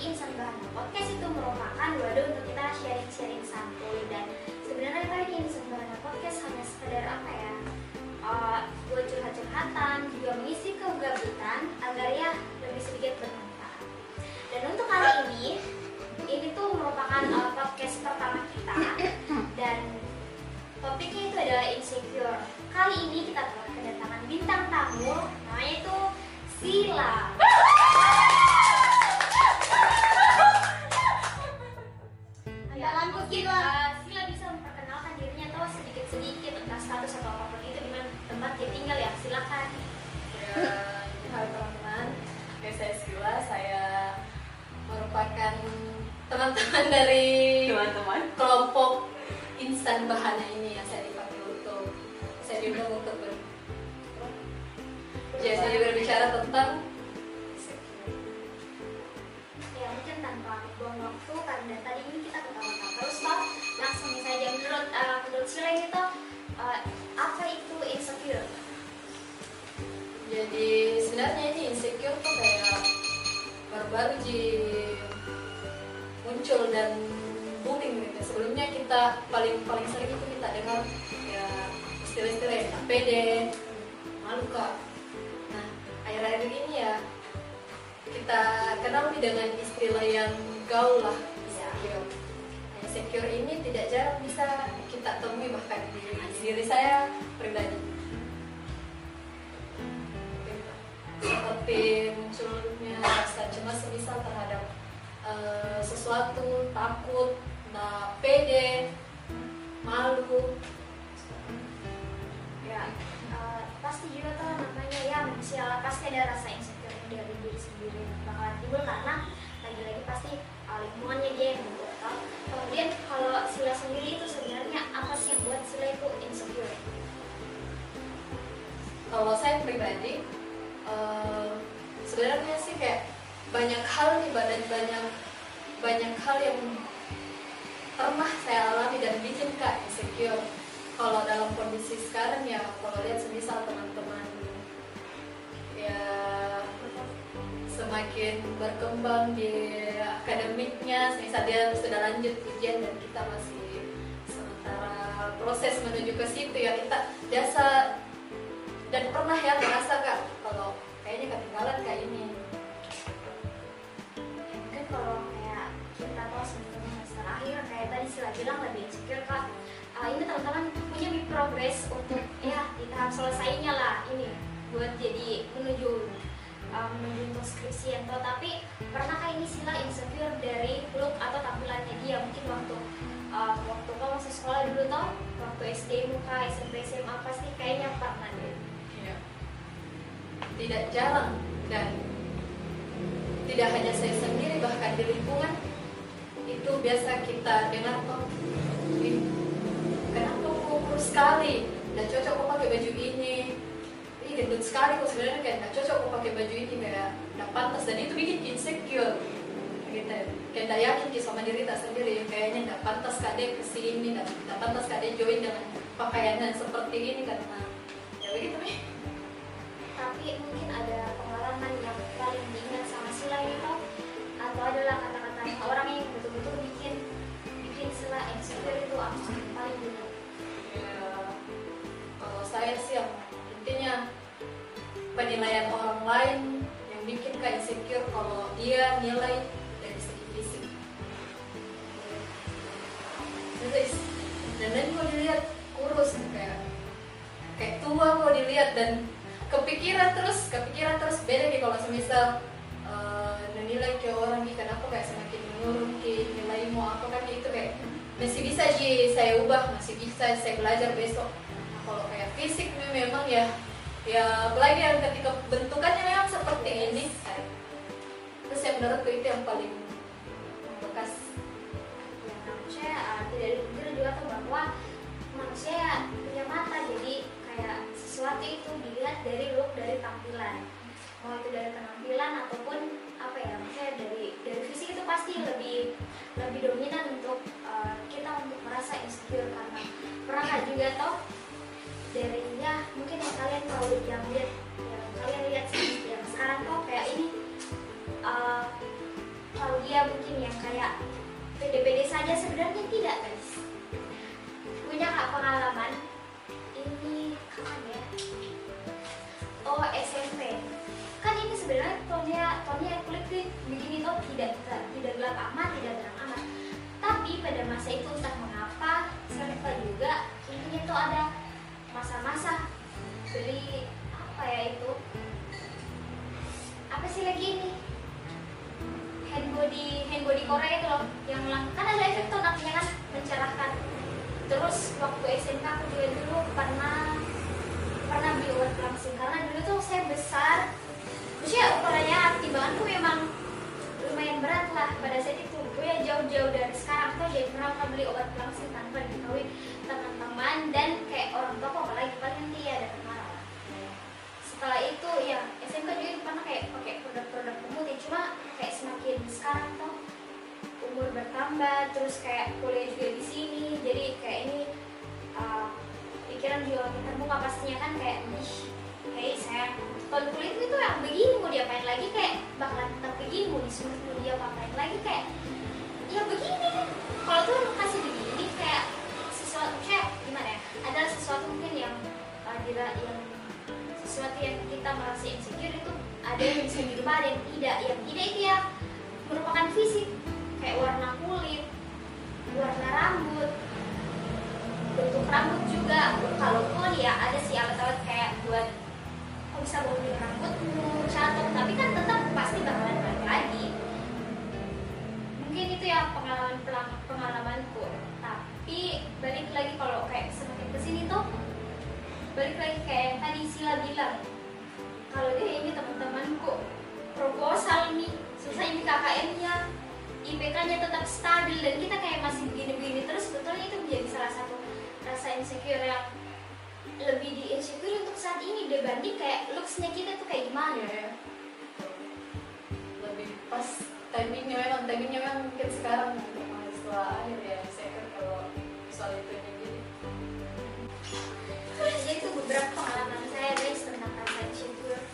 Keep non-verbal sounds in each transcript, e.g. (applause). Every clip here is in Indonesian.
Insan Bahana Podcast itu merupakan wadah untuk kita sharing-sharing santuy. Dan sebenarnya kali ini Insan Bahana Podcast hanya sekedar apa ya? Uh, buat curhat-curhatan juga mengisi kegabutan agar ya lebih sedikit bermanfaat. Dan untuk kali ini ini tuh merupakan uh, podcast pertama kita. Dan topiknya itu adalah insecure. Kali ini kita telah kedatangan bintang tamu namanya itu Sila teman-teman dari teman-teman kelompok instan bahana ini yang saya dipanggil untuk saya diundang untuk ber, jadi berbicara tentang Ya mungkin tanpa buang waktu karena tadi ini kita ketawa-tawa terus toh langsung saja menurut uh, menurut Sila toh uh, apa itu insecure? jadi sebenarnya ini insecure tuh kayak baru-baru ji muncul dan booming gitu. Sebelumnya kita paling paling sering itu kita dengar ya istilah-istilah yang tak pede malu kak. Nah akhir-akhir ini ya kita kenal nih dengan istilah yang gaul lah insecure. Insecure ini tidak jarang bisa kita temui bahkan di diri saya pribadi. Seperti munculnya rasa cemas semisal terhadap eh, sesuatu takut nah pede malu Ya uh, pasti juga toh namanya ya manusia pasti ada rasa insecure dari diri sendiri bakalan timbul karena lagi-lagi pasti uh, lingkungannya dia yang membuat toh. Kemudian kalau Sila sendiri itu sebenarnya apa sih yang buat Sila itu insecure? kalau saya pribadi eh, sebenarnya sih kayak banyak hal nih banyak banyak banyak hal yang pernah saya alami dan bikin kak insecure. Kalau dalam kondisi sekarang ya kalau lihat semisal teman-teman ya semakin berkembang di akademiknya semisal dia sudah lanjut ujian dan kita masih sementara proses menuju ke situ ya kita biasa dan pernah ya merasa kak kalau kayaknya ketinggalan kayak ini kalau kayak kita sebelum semester akhir kayak tadi Sila bilang lebih insecure kak. Uh, ini teman-teman punya progress untuk ya di tahap selesainya lah ini buat jadi menuju uh, menuju untuk skripsi yang tahu tapi pernahkah ini Sila insecure dari look atau tampilannya dia mungkin waktu uh, waktu kamu masih sekolah dulu tau waktu SD muka SMP SMA pasti kayaknya pernah deh Iya. tidak jarang dan tidak hanya saya sendiri di lingkungan itu biasa kita dengar kok "Ih, kenapa kok kurus sekali? Dan cocok kok pakai baju ini. Ih gendut sekali kok sebenarnya kayak nggak cocok kok pakai baju ini kayak nggak pantas. Dan itu bikin insecure. Gitu. Kayak nggak yakin sih sama diri tak sendiri. Kayaknya nggak pantas kak ke sini nggak pantas kak join dengan pakaian yang seperti ini karena orang yang betul-betul bikin bikin Sila insecure itu apa paling diingat Ya, kalau saya sih yang intinya penilaian orang lain yang bikin kayak insecure kalau dia nilai dari segi fisik. Terus, dan dan kok dilihat kurus kayak kayak tua kok dilihat dan kepikiran terus kepikiran terus beda nih kalau semisal eh, nilai ke orang nih kenapa kayak semakin menurun ke nilaimu apa kan itu kayak masih bisa sih saya ubah masih bisa saya belajar besok. Nah, kalau kayak fisik memang ya ya apalagi yang ketika bentukannya memang seperti ini. Terus yang menurutku itu yang paling membekas. Ya manusia uh, tidak dipungkiri juga tuh bahwa manusia ya punya mata jadi kayak sesuatu itu dilihat dari look dari tampilan. Mau itu dari penampilan ataupun apa ya maksudnya dari dari fisik itu pasti lebih lebih dominan untuk uh, kita untuk merasa insecure karena pernah juga toh dari ya mungkin yang kalian tahu yang lihat yang kalian lihat yang sekarang tuh kayak ini uh, dia mungkin yang kayak pede-pede saja sebenarnya tidak guys. Punya kak pengalaman ini kapan ya? Oh SMP sebenarnya tonnya tonnya kulit begini tuh tidak tidak gelap amat tidak terang amat. Tapi pada masa itu entah mengapa lupa juga intinya tuh ada masa-masa beli apa ya itu? Apa sih lagi ini? Hand body hand body Korea itu loh yang kan ada efek tuh artinya kan mencerahkan. Terus waktu SMK aku juga dulu pernah pernah beli obat langsing karena dulu tuh saya besar maksudnya ukurannya timbanganku memang lumayan berat lah. Pada saat itu gue ya jauh-jauh dari sekarang tuh jadi pernah beli obat langsing tanpa diketahui teman-teman dan kayak orang tua kok apalagi paling nanti ada kemarah lah setelah itu ya SMK juga pernah kayak pakai produk-produk pemutih cuma kayak semakin sekarang tuh umur bertambah terus kayak kuliah juga di sini. Jadi kayak ini uh, pikiran juga makin terbuka pastinya kan kayak ih kayak saya kalau kulit itu yang begini mau diapain lagi? Kayak bakalan tetap begini mau disuruh mau dia apain lagi? Kayak ya begini. Kalau tuh kasih begini kayak sesuatu kayak gimana ya? Adalah sesuatu mungkin yang uh, dira- yang sesuatu yang kita merasa insecure itu ada yang bisa dirubah ada yang tidak yang tidak itu ya merupakan fisik soal itu jadi jadi itu beberapa pengalaman saya guys tentang rasa insecure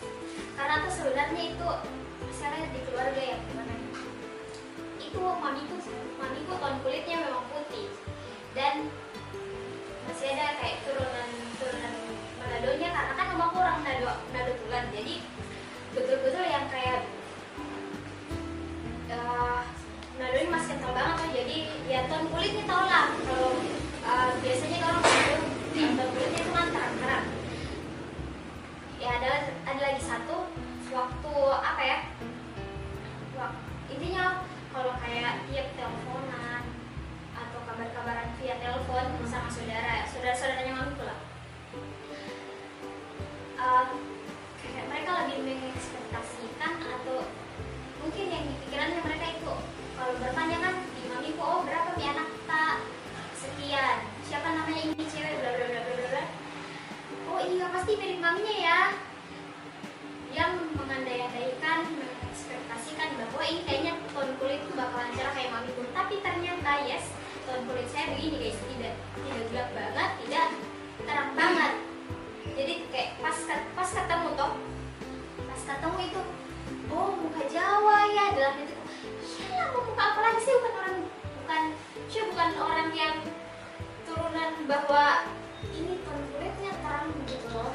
karena tuh sebenarnya itu lihat di keluarga ya gimana? Itu mamiku mamiku tone kulitnya memang putih. Dan masih ada kayak turunan turunan Manadonya karena kan rumah kurang Manado Manado Tulan jadi betul-betul yang kayak uh, Manado ini masih kental banget tuh. Jadi ya tone kulitnya tau lah kalau uh, biasanya kalau tone kulitnya itu kan terang-terang ya ada ada lagi satu waktu apa ya iya pasti maminya ya. Yang mengandai-andaikan mengekspektasikan bahwa ini kayaknya tone kulit itu bakalan cerah kayak mamiku tapi ternyata yes tone kulit saya begini guys. Tidak tidak gelap banget tidak terang banget. Jadi kayak pas pas ketemu toh pas ketemu itu oh muka Jawa ya dalam itu iyalah mau muka apa lagi sih? Bukan orang bukan saya bukan orang yang turunan bahwa ini tone kulitnya terang gitu loh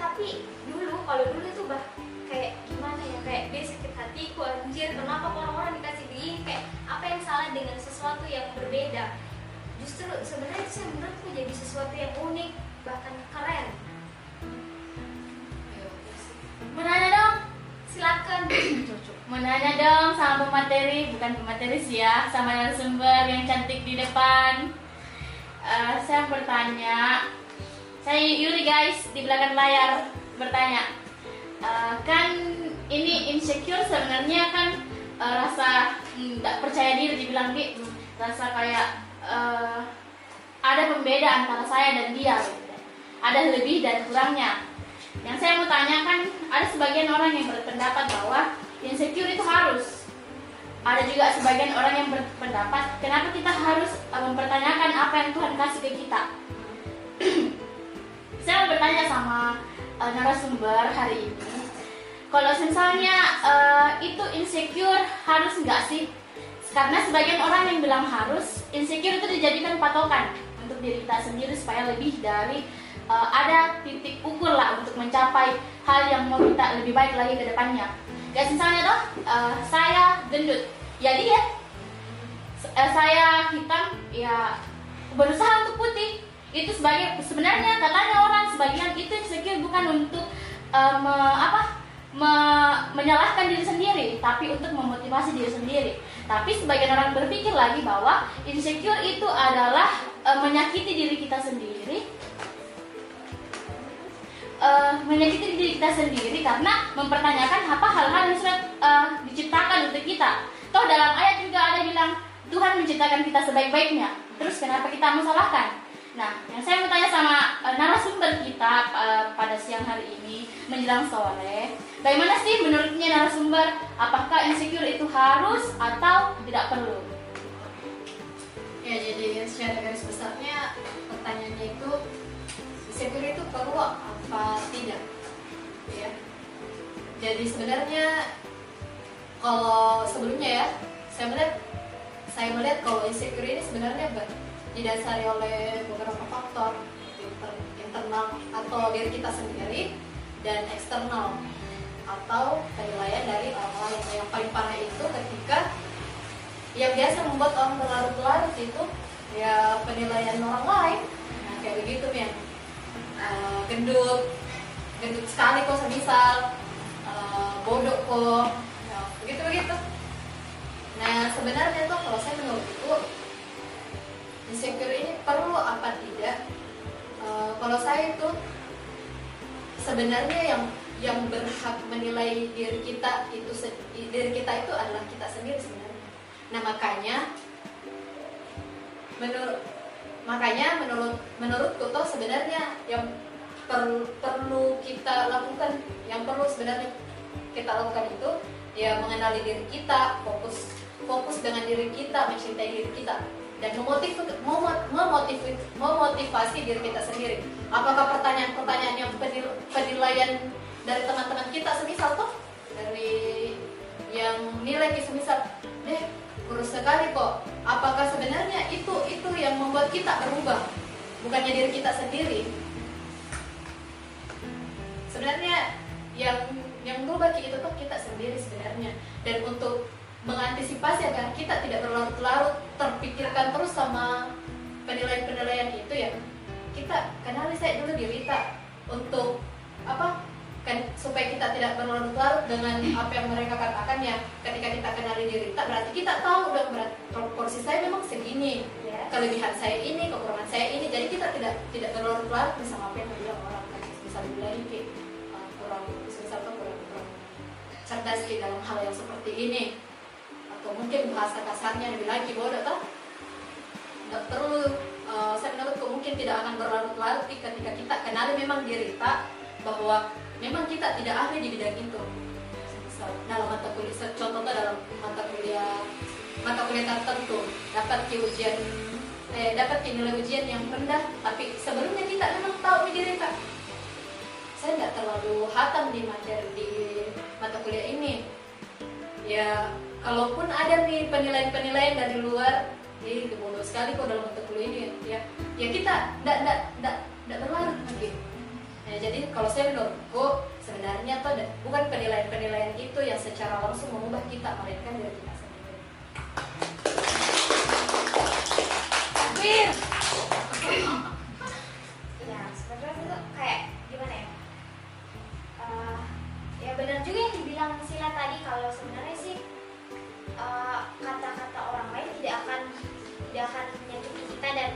tapi dulu kalau dulu itu bah kayak gimana ya kayak dia sakit hatiku anjir kenapa orang-orang dikasih begini kayak apa yang salah dengan sesuatu yang berbeda justru sebenarnya itu menurutku jadi sesuatu yang unik bahkan keren ya. Menanya dong. silakan Menanya dong sama pemateri, bukan pemateri sih ya, sama narasumber yang cantik di depan. Eh, saya bertanya, saya Yuri guys di belakang layar bertanya, Eh, kan ini insecure sebenarnya kan eh, rasa tidak percaya diri dibilang di rasa kayak eh, ada pembeda antara saya dan dia, gitu. ada lebih dan kurangnya. Yang saya mau tanyakan, ada sebagian orang yang berpendapat bahwa insecure itu harus. Ada juga sebagian orang yang berpendapat, kenapa kita harus eh, mempertanyakan apa yang Tuhan kasih ke kita. (clears throat) saya bertanya sama eh, narasumber hari ini, kalau misalnya eh, itu insecure harus nggak sih karena sebagian orang yang bilang harus insecure itu dijadikan patokan untuk diri kita sendiri supaya lebih dari ada titik ukur lah untuk mencapai hal yang mau kita lebih baik lagi ke depannya guys misalnya toh eh, saya gendut. Ya s- eh, saya hitam ya berusaha untuk putih. Itu sebagai sebenarnya katanya orang sebagian itu insecure bukan untuk eh, me- apa me- menyalahkan diri sendiri tapi untuk memotivasi diri sendiri. Tapi sebagian orang berpikir lagi bahwa insecure itu adalah eh, menyakiti diri kita sendiri eh, menyakiti diri kita sendiri karena mempertanyakan apa hal-hal yang sudah eh, diciptakan untuk kita. Toh dalam ayat juga ada bilang Tuhan menciptakan kita sebaik-baiknya. Terus kenapa kita menyalahkan? Nah, yang saya mau tanya sama eh, narasumber kita eh, pada siang hari ini menjelang sore, bagaimana sih menurutnya narasumber? Apakah insecure itu harus atau tidak perlu? Ya jadi secara garis besarnya pertanyaannya itu insecure itu perlu apa tidak? Ya. Jadi sebenarnya kalau sebelumnya ya saya melihat saya melihat kalau insecure ini sebenarnya didasari oleh beberapa faktor inter- internal atau diri kita sendiri dan eksternal atau penilaian dari orang lain yang paling parah itu ketika yang biasa membuat orang berlarut-larut itu ya penilaian orang lain nah, kayak begitu men Eh, gendut gendut sekali kok semisal eh, bodoh kok. Ya, begitu begitu nah sebenarnya tuh kalau saya menurutku insecure ini perlu apa tidak? Eh, kalau saya itu sebenarnya yang yang berhak menilai diri kita itu diri kita itu adalah kita sendiri sebenarnya. Nah makanya menurut makanya menurut menurutku tuh sebenarnya yang perlu perlu kita lakukan. Yang perlu sebenarnya kita lakukan itu ya mengenali diri kita fokus fokus dengan diri kita mencintai diri kita. Dan memotiv memot- memotiv- memotivasi diri kita sendiri. Apakah pertanyaan-pertanyaan yang penil- penilaian dari teman-teman kita semisal tuh dari yang nilai semisal deh kurus sekali kok. Apakah sebenarnya itu itu yang membuat kita berubah? Bukannya diri kita sendiri sebenarnya yang yang berubah itu tuh kita sendiri sebenarnya dan untuk mengantisipasi agar kita tidak berlarut-larut terpikirkan terus sama penilaian-penilaian itu ya kita kenali saya dulu diri kita untuk apa kan supaya kita tidak berlarut-larut dengan apa yang mereka katakan ya ketika kita kenali diri kita berarti kita tahu dong berarti proporsi saya memang segini Ya. kelebihan saya ini kekurangan saya ini jadi kita tidak tidak berlarut-larut sama apa yang dibilang orang kan bisa dibilang kayak, cerdas di dalam hal yang seperti ini. Atau mungkin bahasa kasarnya lebih lagi bodoh toh? Tidak perlu uh, saya menurutku mungkin tidak akan berlarut-larut ketika kita kenali memang diri kita bahwa memang kita tidak ahli di bidang itu. Dalam mata kuliah contohnya dalam mata kuliah mata kuliah tertentu dapat di ujian eh, dapat nilai ujian yang rendah. Tapi sebelumnya kita memang tahu diri kak saya nggak terlalu hatam di materi di mata kuliah ini. Ya kalaupun ada nih penilaian-penilaian dari luar ini bodoh sekali kok dalam mata kuliah ini ya. Ya kita nggak nggak nggak nggak berlarut lagi. Ya, jadi kalau saya menurutku sebenarnya tuh bukan penilaian-penilaian itu yang secara langsung mengubah kita melainkan diri kita sendiri. Wir. Benar juga yang dibilang Sila tadi kalau sebenarnya sih eh, kata-kata orang lain tidak akan tidak akan menyakiti kita dan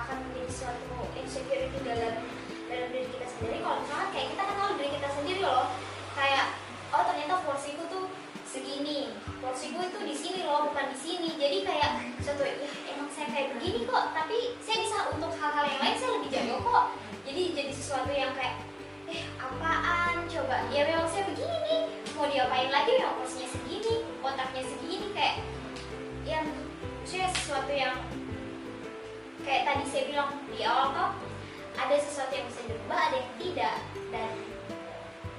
akan menjadi suatu insecurity dalam dalam diri kita sendiri. Kalau misalkan kayak kita kenal diri kita sendiri loh kayak oh ternyata porsiku tuh segini porsiku itu di sini loh bukan di sini. Jadi kayak suatu ya emang saya kayak begini kok tapi saya bisa untuk hal-hal yang lain saya lebih jago kok. Jadi jadi sesuatu yang kayak eh apaan? Coba ya memang saya begini. Mau diapain lagi? Memang porsinya segini otaknya segini kayak yang saya sesuatu yang kayak tadi saya bilang di awal kok ada sesuatu yang bisa dirubah ada yang tidak. Dan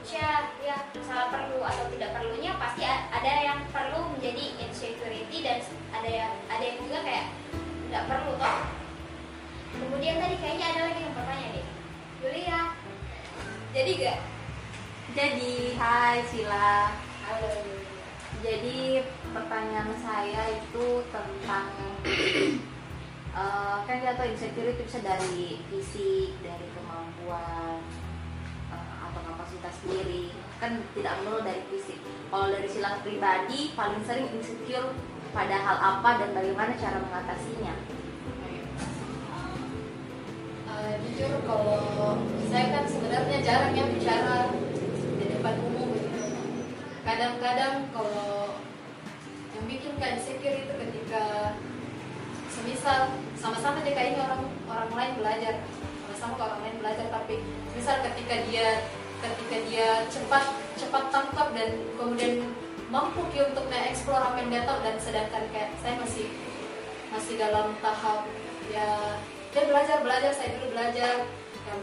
ya ya masalah perlu atau tidak perlunya pasti ada yang perlu menjadi insecurity dan ada yang ada yang juga kayak tidak perlu toh. Kemudian tadi kayaknya ada lagi yang bertanya deh. Yulia jadi gak Jadi, hai Sila. halo Jadi pertanyaan saya itu tentang (coughs) eh, kan kita tahu insecure itu bisa dari fisik, dari kemampuan eh, atau kapasitas diri. Kan tidak melulu dari fisik. Kalau dari Sila pribadi paling sering insecure pada hal apa dan bagaimana cara mengatasinya? Eh, jujur kalau saya kan sebenarnya jarang ya bicara di depan umum gitu. Kadang-kadang kalau yang bikin kan insecure itu ketika semisal sama-sama dia kayaknya orang orang lain belajar sama-sama orang lain belajar tapi misal ketika dia ketika dia cepat cepat tangkap dan kemudian mampu dia untuk mengeksplor apa yang dia dan sedangkan kayak saya masih masih dalam tahap ya dia belajar belajar saya dulu belajar. Yang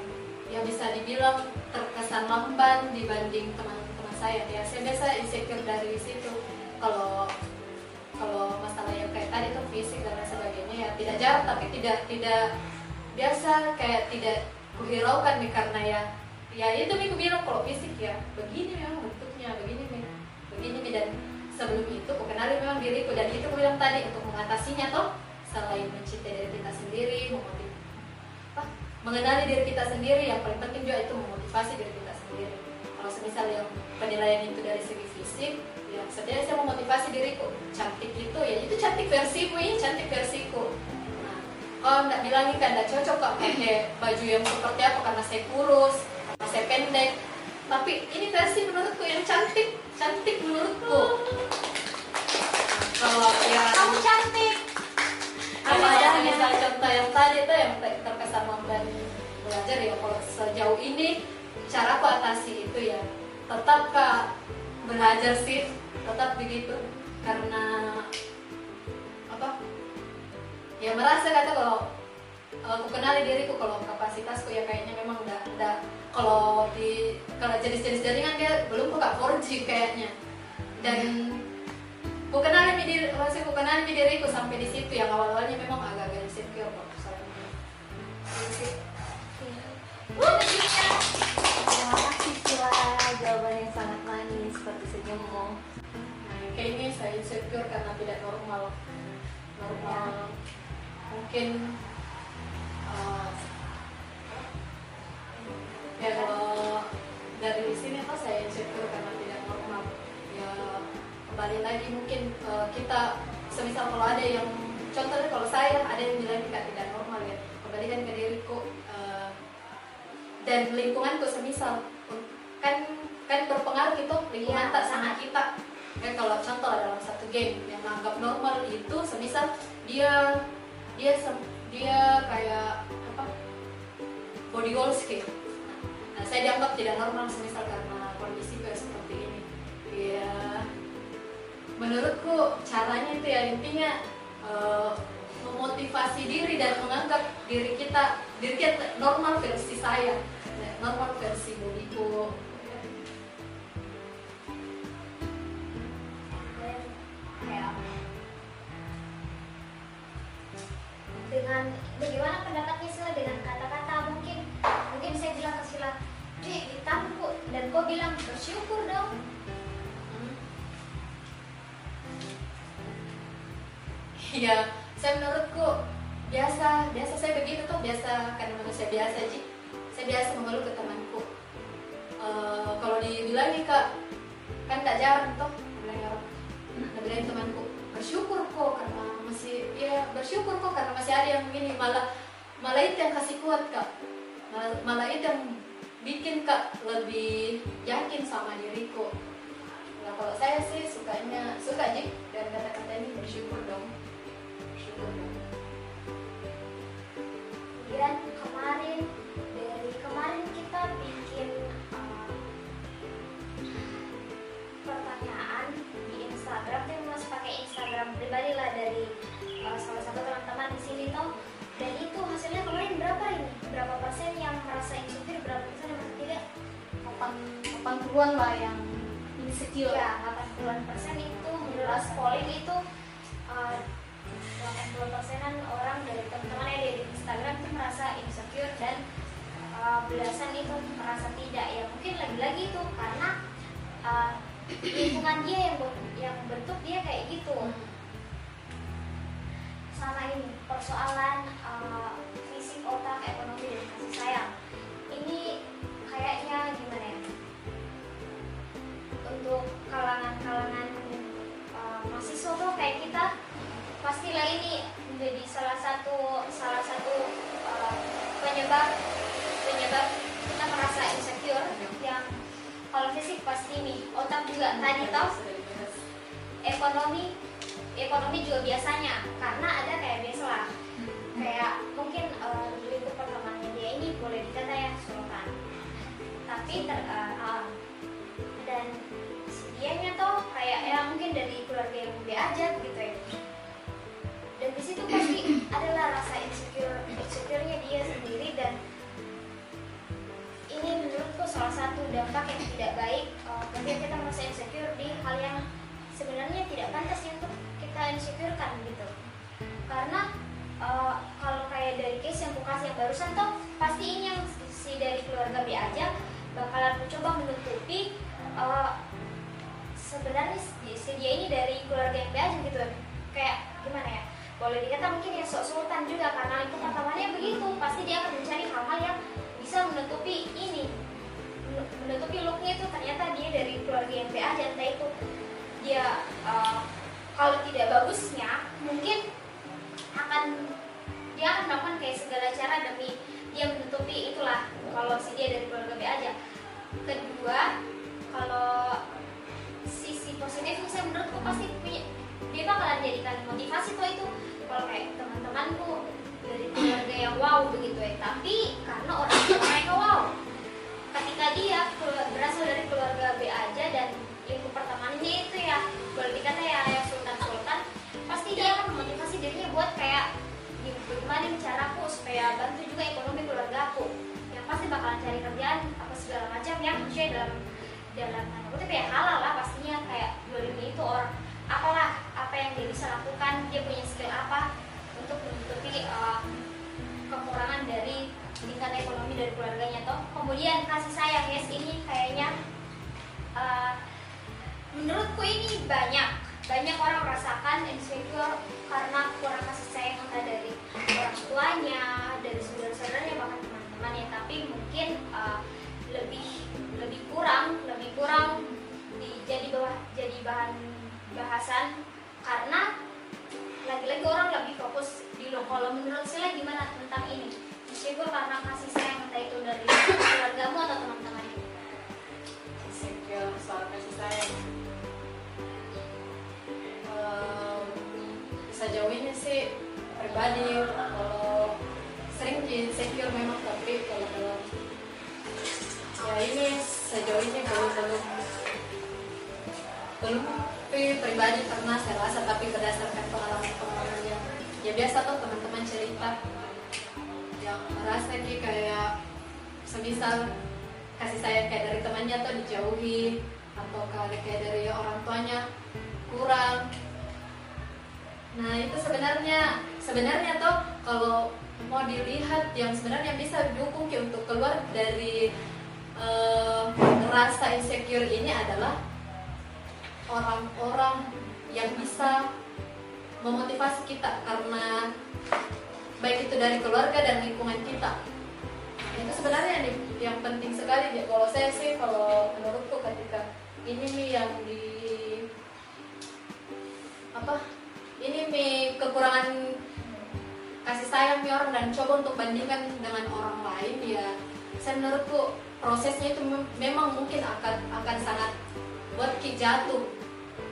yang bisa dibilang terkesan lamban dibanding teman-teman saya. Ya saya biasa insecure dari situ. Kalau kalau masalah yang kayak tadi tuh fisik dan lain sebagainya ya tidak jarang tapi tidak tidak biasa kayak tidak kuhiraukan nih karena ya ya itu nih bilang kalau fisik ya begini memang bentuknya begini nih begini dan sebelum itu aku kenali memang diriku. Dan itu aku bilang tadi untuk mengatasinya toh selain mencintai diri kita sendiri memotiv apa? Mengenali diri kita sendiri yang paling penting juga itu memotivasi diri kita sendiri. Kalau semisal yang penilaian itu dari segi fisik ya sebenarnya saya memotivasi diriku cantik itu ya itu cantik versimu ini cantik versiku. Nah, kalau nggak bilangin kan cocok kok pakai baju yang seperti apa karena saya kurus karena saya pendek. Tapi ini versi menurutku yang cantik cantik menurutku. Kalau ya kamu cantik yang tadi tuh yang ter- terkesan lamban belajar ya kalau sejauh ini cara aku atasi itu ya tetap kak belajar sih tetap begitu. Karena apa ya merasa kata kalau aku kenali diriku kalau kapasitasku ya kayaknya memang udah udah kalau di kalau jenis-jenis jaringan dia belum buka 4G kayaknya. Dan ku kenali mi diri masih ku kenali diriku sampai di situ yang awal awalnya memang agak-agak insecure kok Terima kasih Sila, jawaban yang sangat manis seperti senyummu. Nah, kayak ini saya insecure karena tidak normal. Normal. Mungkin uh, ya kalau dari sini tuh saya insecure karena tidak normal. Ya kembali lagi mungkin uh, kita semisal kalau ada yang contohnya kalau saya ada yang bilang kita tidak normal kembalikan ke diriku uh, dan lingkunganku semisal. Kan kan berpengaruh itu lingkungan Iya, tak sama. kita. Kan kalau contoh dalam satu game yang menganggap normal itu semisal dia dia sem- dia kayak apa body goals kayak nah saya dianggap tidak normal semisal karena kondisi kayak seperti ini. Ya menurutku caranya itu ya intinya eh, memotivasi diri dan menganggap diri kita diri kita normal versi saya normal versi bodiku. Dengan bagaimana pendapatnya Sila? Dengan kata-kata mungkin mungkin saya bilang ke Sila deh ditampuk dan kau bilang bersyukur dong. Iya, saya menurutku biasa, biasa saya begitu tuh biasa karena manusia biasa sih. Saya biasa mengeluh ke temanku. Eh, kalau dibilangin kak, kan tak jarang toh bilang orang. Temanku bersyukur kok karena masih ya bersyukur kok karena masih ada yang begini malah malah itu yang kasih kuat kak malah, malah itu yang bikin kak lebih yakin sama diriku nah kalau saya sih sukanya suka sih dan kata-kata ini bersyukur dong kemudian kemarin dari kemarin kita bikin uh, pertanyaan di Instagram. Tapi masih pakai Instagram pribadi lah dari uh, salah satu teman-teman di sini toh. Dan itu hasilnya kemarin berapa ini? Berapa persen yang merasa insecure berapa persen yang merasa tidak? 80 80-an lah yang insecure. ya 80 persen itu menurut polling itu uh, 80 persenan orang dari teman-teman yang di Instagram itu merasa insecure dan uh, belasan itu merasa tidak ya. Mungkin lagi-lagi itu karena uh, lingkungan dia yang yang bentuk dia kayak gitu. Sama ini persoalan uh, fisik otak ekonomi dan kasih sayang. Ini kayaknya gimana ya? Untuk kalangan-kalangan uh, mahasiswa tuh kayak kita pastilah ini menjadi salah satu salah satu uh, penyebab penyebab kita merasa insecure yang kalau fisik pasti nih otak juga tadi tau ekonomi ekonomi juga biasanya. Karena ada kayak biasa lah kayak mungkin uh, lingkup pertemanannya dia ini boleh dikata ya sultan. Tapi ter, uh, uh, dan si dianya tuh kayak ya mungkin dari keluarga yang B aja gitu ya dan di situ pasti adalah rasa insecure insecure-nya dia sendiri dan ini menurutku salah satu dampak yang tidak baik uh, kita merasa insecure di hal yang sebenarnya tidak pantas untuk kita insecurekan gitu. Karena uh, kalau kayak dari case yang kukasih yang barusan tuh pasti ini yang si dari keluarga B aja bakalan mencoba menutupi uh, sebenarnya si dia ini dari keluarga yang B aja gitu. Kayak gimana ya boleh dikata mungkin ya sok sultan juga karena itu pertamanya begitu. Pasti dia akan mencari hal-hal yang bisa menutupi ini Men- menutupi looknya itu. Ternyata dia dari keluarga yang B aja entah itu. Dia uh, kalau tidak bagusnya mungkin akan dia akan melakukan kayak segala cara demi dia menutupi itulah kalau si dia dari keluarga B aja. Kedua kalau sisi positifnya saya menurutku pasti punya dia bakalan jadikan motivasi kok itu. Kalau kayak teman-temanku dari keluarga yang wow begitu ya. Tapi karena orang tua mereka wow. Ketika dia berasal dari keluarga B aja dan lingkup pertemanannya itu ya boleh dikata ya ya sultan sultan pasti dia akan memotivasi dirinya buat kayak "Gim- bagaimana nih caraku supaya bantu juga ekonomi keluarga aku. Yang pasti bakalan cari kerjaan apa segala macam yang maksudnya dalam dalam tanda kutip ya halal lah pastinya kayak ini itu orang apalah apa yang dia bisa lakukan dia punya skill apa untuk menutupi uh, kekurangan dari tingkat ekonomi dari keluarganya. Toh kemudian kasih sayang yes ini kayaknya uh, menurutku ini banyak banyak orang merasakan insecure karena kurang kasih sayang entah dari orang tuanya dari saudara-saudaranya bahkan teman-temannya. Tapi mungkin uh, lebih lebih kurang lebih kurang di, jadi bawah jadi bahan bahasan karena lagi-lagi orang lebih fokus di lo. Kalau menurut saya gimana tentang ini? Insecure karena kasih sayang entah itu dari keluargamu atau teman-temanmu insecure soal kasih sayang. Bisa jauhinnya sih pribadi. Kalau sering insecure memang tapi kalau dalam ya ini sejauh ini belum belum. Belum pribadi pernah saya rasa tapi berdasarkan pengalaman pengalaman yang ya biasa tuh teman-teman cerita. Yang merasa ki kayak semisal kasih sayang kayak dari temannya tuh dijauhi atau kayak dari orang tuanya kurang. Nah itu sebenarnya sebenarnya tuh kalau mau dilihat yang sebenarnya bisa didukung ki untuk keluar dari eh, rasa insecure ini adalah orang-orang yang bisa memotivasi kita karena baik itu dari keluarga dan lingkungan kita. Itu sebenarnya di- yang penting sekali ya. Kalau saya sih kalau menurutku ketika ini nih yang di apa ini mi kekurangan kasih sayang mi orang dan coba untuk bandingkan dengan orang lain ya saya menurutku prosesnya itu mem- memang mungkin akan akan sangat jatuh.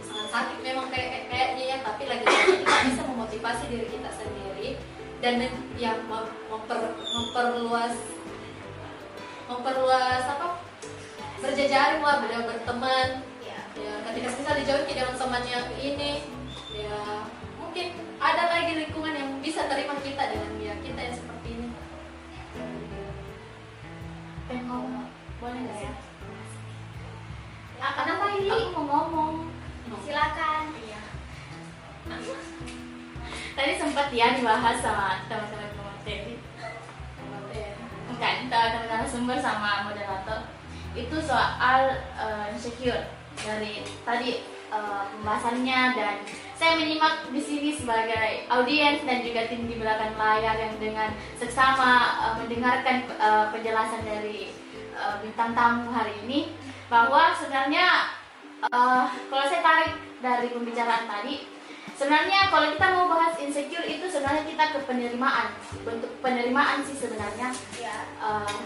Sangat sakit memang kayak kayaknya ya tapi lagi kita bisa memotivasi diri kita sendiri dan mem- memper, memperluas memperluas apa? Berjejaring lah ber- berteman. Ya ya ketika misal dijauhi dengan teman yang ini ya mungkin ada lagi lingkungan yang bisa terima kita dengan ya kita yang seperti ini. Pengen ngomong, boleh nggak sih? apa kenapa ini? Aku mau ngomong silakan. Iya. tadi sempat ya dibahas sama teman-teman pemateri ya? enggak teman-teman sumber sama moderator. Itu soal uh, insecure dari tadi uh, pembahasannya dan saya menyimak di sini sebagai audiens dan juga tim di belakang layar yang dengan seksama uh, mendengarkan uh, penjelasan dari uh, bintang tamu hari ini bahwa sebenarnya uh, kalau saya tarik dari pembicaraan tadi sebenarnya kalau kita mau bahas insecure itu sebenarnya kita ke penerimaan bentuk penerimaan sih sebenarnya. Ya uh,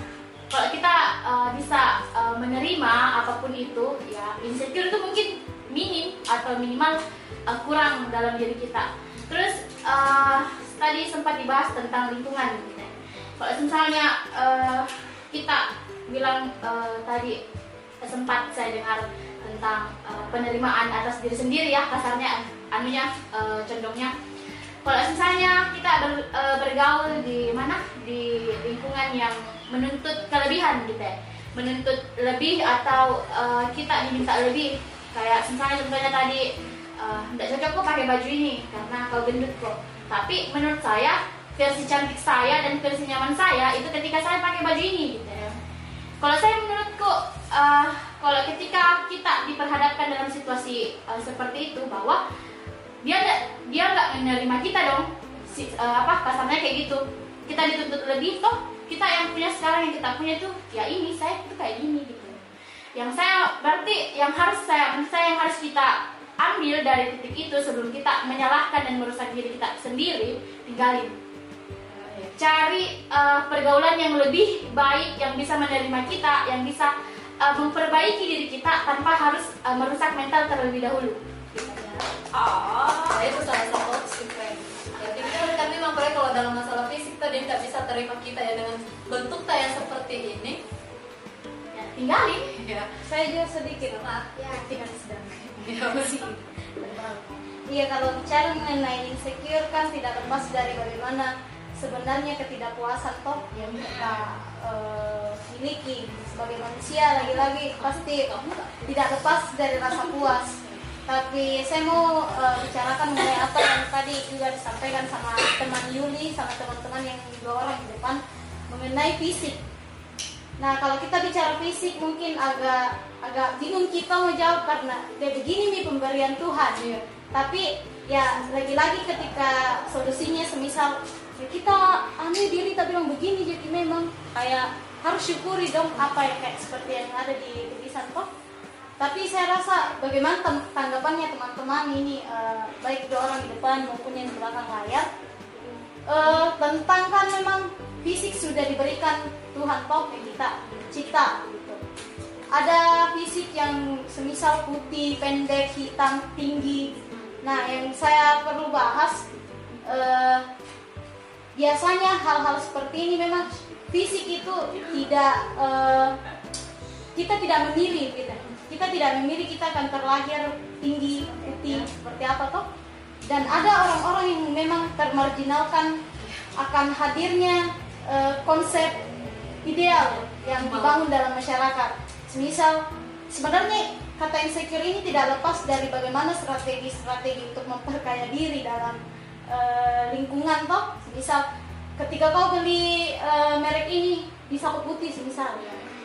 kalau kita uh, bisa uh, menerima apa pun itu ya insecure itu mungkin minim atau minimal uh, kurang dalam diri kita. Terus uh, tadi sempat dibahas tentang lingkungan. Gitu kalau misalnya uh, kita bilang uh, tadi sempat saya dengar tentang uh, penerimaan atas diri sendiri ya kasarnya anunya uh, condongnya. Kalau misalnya kita ber, uh, bergaul di mana? Di lingkungan yang menuntut kelebihan gitu ya. Menuntut lebih atau uh, kita diminta lebih. Kayak misalnya contohnya tadi tidak uh, cocok kok pakai baju ini karena kau gendut kok. Tapi menurut saya versi cantik saya dan versi nyaman saya itu ketika saya pakai baju ini gitu ya. Kalau saya menurutku uh, kalau ketika kita diperhadapkan dalam situasi uh, seperti itu bahwa dia dia nggak menerima kita dong si, uh, apa kasarnya kayak gitu. Kita dituntut lebih toh kita yang punya sekarang yang kita punya tuh ya ini saya itu kayak gini gitu. Yang saya berarti yang harus saya saya yang harus kita ambil dari titik itu sebelum kita menyalahkan dan merusak diri kita sendiri tinggalin. Cari uh, pergaulan yang lebih baik yang bisa menerima kita yang bisa uh, memperbaiki diri kita tanpa harus uh, merusak mental terlebih dahulu Oh, itu salah satu friend. Ya, tipikal kan memang kalau dalam masalah fisik tadi tidak bisa terima kita ya dengan bentuk tak yang seperti ini. ya, tinggalin Ya, Saya juga sedikit maaf. ya sedang. ya masih. (laughs) Iya kalau bicara mengenai insecure kan tidak lepas dari bagaimana sebenarnya ketidakpuasan toh yang kita eh, miliki sebagai manusia lagi-lagi pasti tidak lepas dari rasa puas. Tapi saya mau eh, bicarakan mengenai apa yang tadi juga disampaikan sama teman Yuli sama teman-teman yang dua orang di depan mengenai fisik. Nah kalau kita bicara fisik mungkin agak agak bingung kita mau jawab karena dia begini nih pemberian Tuhan. Iya. Tapi ya lagi-lagi ketika solusinya semisal ya kita aneh diri tapi bilang begini jadi memang kayak harus syukuri dong apa yang kayak seperti yang ada di tulisan toh. Tapi saya rasa bagaimana tanggapannya teman-teman ini eh, baik dua orang di depan maupun yang di belakang layar eh, tentang kan memang fisik sudah diberikan Tuhan toh yang kita cipta gitu. Ada fisik yang semisal putih, pendek, hitam, tinggi. Nah, yang saya perlu bahas eh, biasanya hal-hal seperti ini memang fisik itu tidak eh, kita tidak memilih gitu. Kita tidak memilih kita akan terlahir tinggi, putih seperti apa toh. Dan ada orang-orang yang memang termarginalkan akan hadirnya eh, konsep ideal yang dibangun dalam masyarakat. Semisal sebenarnya kata insecure ini tidak lepas dari bagaimana strategi-strategi untuk memperkaya diri dalam eh, lingkungan toh. Misal ketika kau beli eh, merek ini bisa kau putih.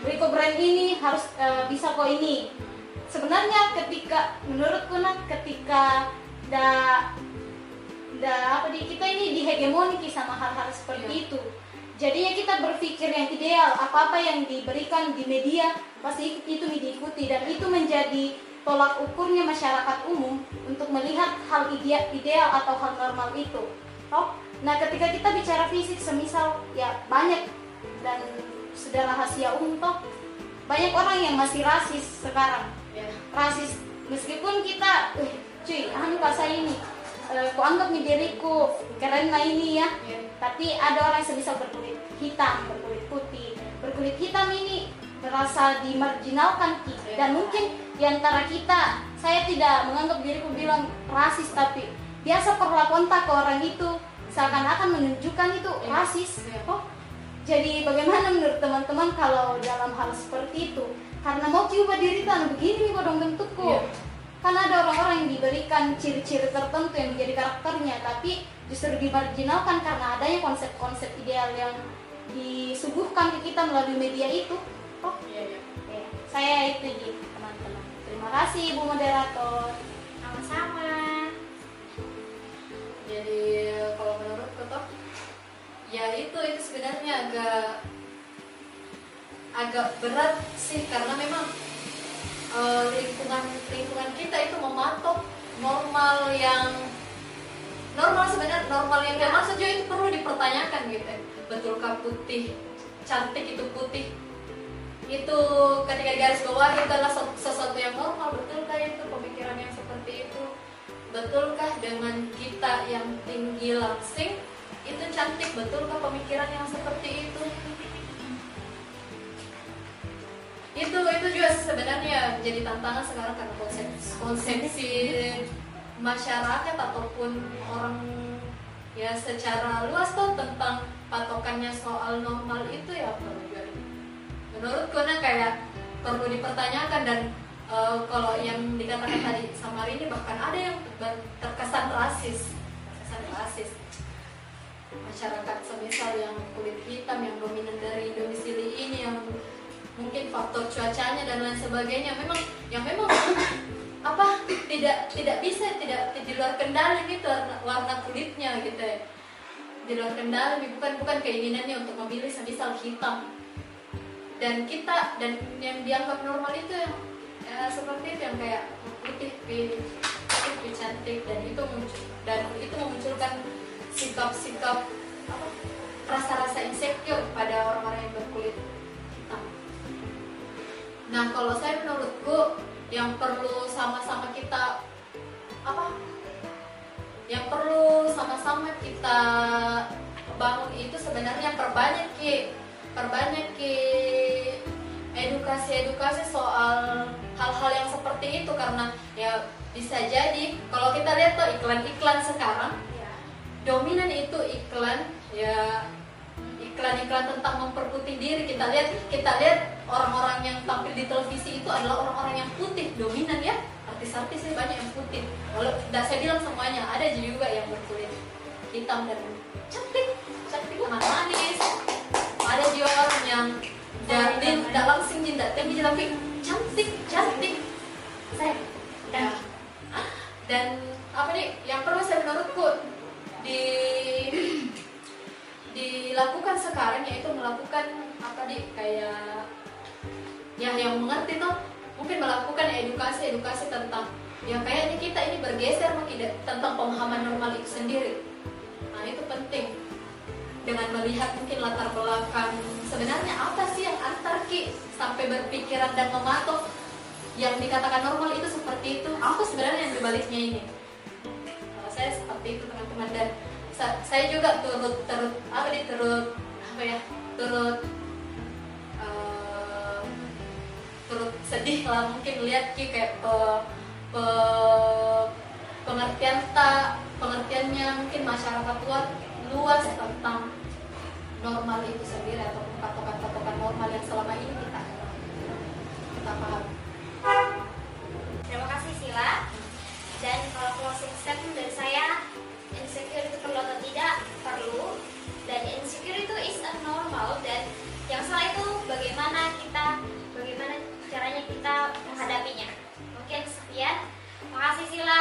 Beli kau brand ini harus eh, bisa kau ini. Sebenarnya ketika menurutku nah ketika da da apa di kita ini dihegemoniki sama hal-hal seperti itu. Jadinya kita berpikir yang ideal, apa-apa yang diberikan di media pasti itu diikuti dan itu menjadi tolak ukurnya masyarakat umum untuk melihat hal ide- ideal atau hal normal itu. Toh? Nah, ketika kita bicara fisik semisal ya banyak dan sudah rahasia umum toh banyak orang yang masih rasis sekarang. Ya. Rasis meskipun kita eh, cuy, anu bahasa ini eh, ku anggap diriku keren lah ini ya Ya. tapi ada orang yang bisa berkulit hitam, berkulit putih. Berkulit hitam ini merasa dimarginalkan. Iya. dan mungkin di antara kita saya tidak menganggap diriku bilang rasis tapi biasa perlakuan tak ke orang itu seakan-akan menunjukkan itu rasis. Oh, jadi bagaimana menurut teman-teman kalau dalam hal seperti itu? Karena mau coba diri tan begini nih bodong bentukku. Iya. Kan ada orang-orang yang diberikan ciri-ciri tertentu yang menjadi karakternya, tapi justru dimarginalkan karena adanya konsep-konsep ideal yang disuguhkan ke kita melalui media itu. Oh, iya. oke. saya itu. Terima kasih Bu Moderator. Sama-sama. Jadi kalau menurut toh ya itu itu sebenarnya agak agak berat sih karena memang eh, lingkungan lingkungan kita itu mematok normal yang normal sebenarnya normal yang gak maksud juga itu perlu dipertanyakan gitu ya. betulkah putih cantik itu putih itu ketika garis bawah itu adalah sesu- sesuatu yang normal betulkah itu pemikiran yang seperti itu? Betulkah dengan kita yang tinggi langsing itu cantik betulkah pemikiran yang seperti itu? Itu itu juga sebenarnya jadi tantangan sekarang karena konsep konsepsi masyarakat ataupun orang ya secara luas tuh tentang patokannya soal normal itu ya perlu juga menurutku nah kayak perlu dipertanyakan dan eh, kalau yang dikatakan tadi sama Rini bahkan ada yang terkesan rasis terkesan rasis. Masyarakat semisal yang kulit hitam yang dominan dari domisili ini yang mungkin faktor cuacanya dan lain sebagainya memang yang memang (coughs) apa tidak tidak bisa tidak di luar kendali gitu warna kulitnya gitu ya. Di luar kendali bukan bukan keinginannya untuk memilih semisal hitam dan kita dan yang dianggap normal itu yang ya, seperti itu yang kayak putih putih, putih cantik dan itu muncul dan itu memunculkan sikap-sikap rasa-rasa insecure pada orang-orang yang berkulit hitam. Nah kalau saya menurutku yang perlu sama-sama kita apa yang perlu sama-sama kita bangun itu sebenarnya perbanyak ki perbanyak edukasi-edukasi soal hal-hal yang seperti itu karena ya bisa jadi kalau kita lihat tuh iklan-iklan sekarang Ya. dominan itu iklan ya iklan-iklan tentang memperputih diri kita lihat kita lihat orang-orang yang tampil di televisi itu adalah orang-orang yang putih dominan ya artis-artis sih banyak yang putih walau tidak saya bilang semuanya ada juga yang berkulit hitam dan cantik cantik manis ada juga orang yang jardin tidak langsing tidak tinggi tapi cantik cantik Saya Ya. dan apa nih yang perlu saya menurutku di dilakukan sekarang yaitu melakukan apa nih kayak ya yang mengerti tuh mungkin melakukan edukasi edukasi tentang ya kayaknya kita ini bergeser da- tentang pemahaman normal itu sendiri nah itu penting dengan melihat mungkin latar belakang sebenarnya apa sih yang antar ki? Sampai berpikiran dan mematok yang dikatakan normal itu seperti itu. Apa sebenarnya yang dibaliknya ini? Saya seperti itu teman-teman. Dan sa- saya juga turut turut apa nih turut apa ya turut eh, turut sedih lah mungkin lihat ki kayak pe- pe- pengertian tak pengertiannya mungkin masyarakat luar luas tentang normal itu sendiri atau patokan-patokan normal yang selama ini kita kita paham. Terima kasih Sila. Dan kalau closing statement dari saya, insecure itu perlu atau tidak perlu. Dan insecure itu is a normal dan yang salah itu bagaimana kita bagaimana caranya kita menghadapinya. Mungkin sekian. terima kasih Sila.